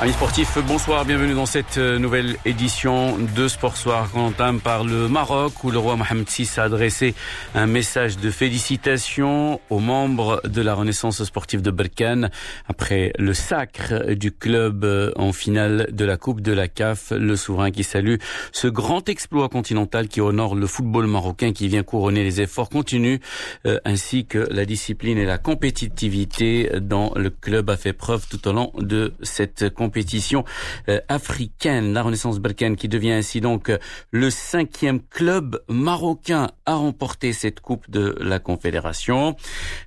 Amis sportifs, bonsoir, bienvenue dans cette euh, nouvelle édition de Sport Soir qu'on entame par le Maroc où le roi Mohamed VI a adressé un message de félicitations aux membres de la Renaissance sportive de Berkane après le sacre du club euh, en finale de la Coupe de la CAF, le souverain qui salue ce grand exploit continental qui honore le football marocain qui vient couronner les efforts continus euh, ainsi que la discipline et la compétitivité dont le club a fait preuve tout au long de cette compétition compétition euh, africaine, la Renaissance Balkane, qui devient ainsi donc euh, le cinquième club marocain à remporter cette Coupe de la Confédération.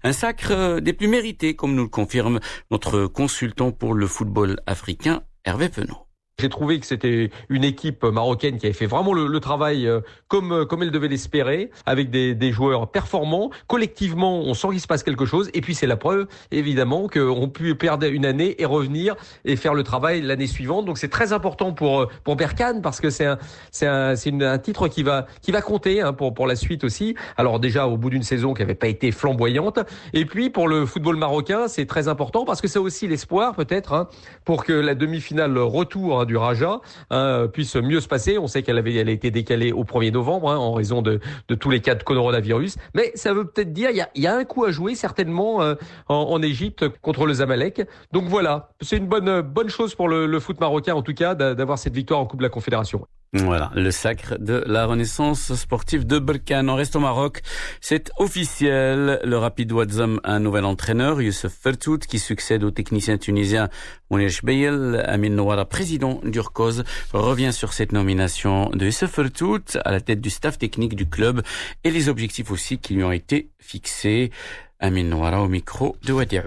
Un sacre euh, des plus mérités, comme nous le confirme notre consultant pour le football africain, Hervé Penaud. J'ai trouvé que c'était une équipe marocaine qui avait fait vraiment le, travail euh, comme euh, comme elle devait l'espérer, avec des, des, joueurs performants. Collectivement, on sent qu'il se passe quelque chose. Et puis c'est la preuve, évidemment, qu'on peut perdre une année et revenir et faire le travail l'année suivante. Donc c'est très important pour pour Berkane parce que c'est un c'est un un titre qui va qui va compter hein, pour pour la suite aussi. Alors déjà au bout d'une saison qui n'avait pas été flamboyante. Et puis pour le football marocain, c'est très important parce que c'est aussi l'espoir peut-être hein, pour que la demi-finale retour hein, du Raja hein, puisse mieux se passer. On sait qu'elle avait a été décalée au 1er novembre hein, en raison de, tous les cas de coronavirus. Mais ça veut peut-être dire il y a, un coup à jouer certainement euh, en, Égypte contre le Zamalek. Donc voilà, c'est une bonne bonne chose pour le foot marocain en tout cas d'avoir cette victoire en Coupe de la Confédération. Voilà, le sacre de la renaissance sportive de Berkane. On reste au Maroc. C'est officiel. Le Rapid Wadzam un nouvel entraîneur, Youssef Fertout, qui succède au technicien tunisien Mounish Beyel. Amin Nouara, président d'Urkoz, revient sur cette nomination de Youssef Fertout à la tête du staff technique du club et les objectifs aussi qui lui ont été fixés. Amin Nouara au micro de Wadi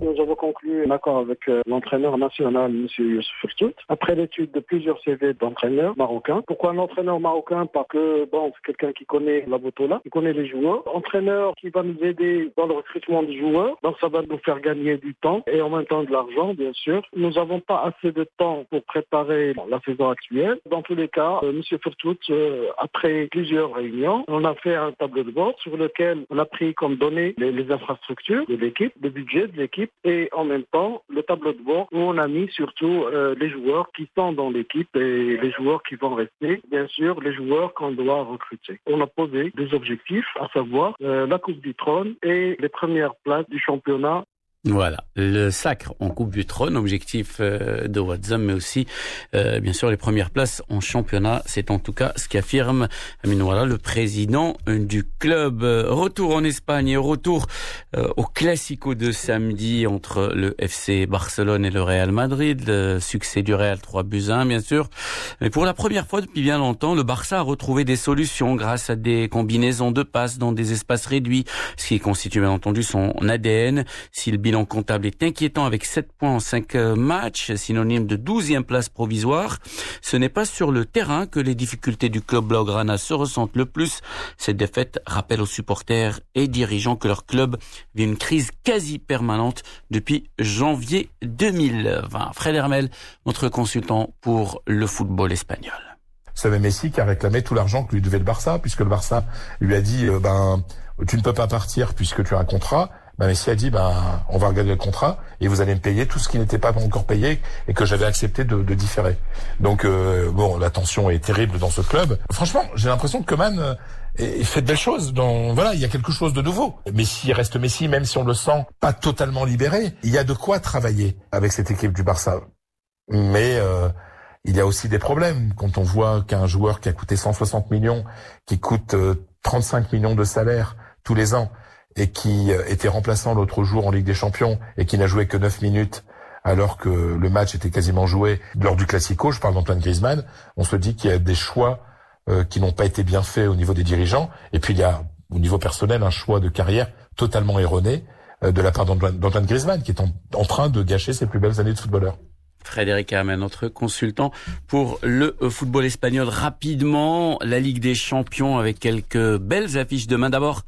nous avons conclu un accord avec euh, l'entraîneur national, M. Youssef Furtout, après l'étude de plusieurs CV d'entraîneurs marocains. Pourquoi un entraîneur marocain Parce que, bon, c'est quelqu'un qui connaît la Botola, qui connaît les joueurs. Entraîneur qui va nous aider dans le recrutement des joueurs, donc ça va nous faire gagner du temps et en même temps de l'argent, bien sûr. Nous n'avons pas assez de temps pour préparer la saison actuelle. Dans tous les cas, euh, M. Furtout, euh, après plusieurs réunions, on a fait un tableau de bord sur lequel on a pris comme données les infrastructures de l'équipe, le budget de l'équipe, et en même temps le tableau de bord où on a mis surtout euh, les joueurs qui sont dans l'équipe et les joueurs qui vont rester, bien sûr les joueurs qu'on doit recruter. On a posé des objectifs, à savoir euh, la Coupe du Trône et les premières places du championnat voilà, le sacre en Coupe du Trône, objectif euh, de Wadzam, mais aussi, euh, bien sûr, les premières places en championnat. C'est en tout cas ce qu'affirme Amin le président du club. Retour en Espagne et retour euh, au Classico de samedi entre le FC Barcelone et le Real Madrid. Le succès du Real 3 buts 1, bien sûr. Mais pour la première fois depuis bien longtemps, le Barça a retrouvé des solutions grâce à des combinaisons de passes dans des espaces réduits, ce qui constitue bien entendu son ADN. Comptable est inquiétant avec 7 points en 5 euh, matchs, synonyme de 12e place provisoire. Ce n'est pas sur le terrain que les difficultés du club Blaugrana se ressentent le plus. Cette défaite rappelle aux supporters et dirigeants que leur club vit une crise quasi permanente depuis janvier 2020. Fred Hermel, notre consultant pour le football espagnol. C'est Messi qui a réclamé tout l'argent que lui devait le Barça, puisque le Barça lui a dit, euh, ben, tu ne peux pas partir puisque tu as un contrat bah, Messi a dit, bah, on va regarder le contrat et vous allez me payer tout ce qui n'était pas encore payé et que j'avais accepté de, de, différer. Donc euh, bon, la tension est terrible dans ce club. Franchement, j'ai l'impression que Coman euh, fait de belles choses. Donc voilà, il y a quelque chose de nouveau. Messi reste Messi, même si on le sent pas totalement libéré. Il y a de quoi travailler avec cette équipe du Barça. Mais euh, il y a aussi des problèmes quand on voit qu'un joueur qui a coûté 160 millions, qui coûte 35 millions de salaire tous les ans, et qui euh, était remplaçant l'autre jour en Ligue des Champions et qui n'a joué que 9 minutes alors que le match était quasiment joué lors du Classico, je parle d'Antoine Griezmann, on se dit qu'il y a des choix euh, qui n'ont pas été bien faits au niveau des dirigeants, et puis il y a au niveau personnel un choix de carrière totalement erroné euh, de la part d'Antoine Griezmann, qui est en, train de gâcher ses plus belles années de footballeur. Frédéric Hermen, notre consultant pour le football espagnol. Rapidement, la Ligue des Champions avec quelques belles affiches demain. D'abord,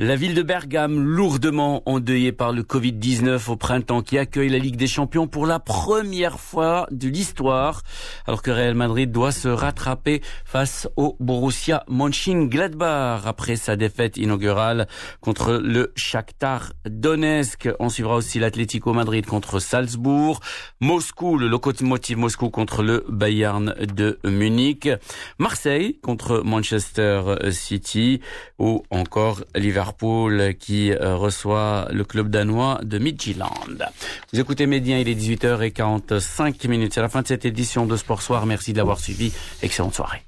La ville de Bergame, lourdement endeuillée par le Covid-19 au printemps, qui accueille la Ligue des Champions pour la première fois de l'histoire, alors que Real Madrid doit se rattraper face au Borussia Mönchengladbach après sa défaite inaugurale contre le Shakhtar Donetsk. On suivra aussi l'Atlético Madrid contre Salzbourg, Moscou, le Lokomotiv Moscou contre le Bayern de Munich, Marseille contre Manchester City ou encore Liverpool qui euh, reçoit le club danois de Midtjylland. Vous écoutez Médien, il est 18h45 minutes. C'est la fin de cette édition de Sport Soir. Merci de l'avoir suivi. Excellente soirée.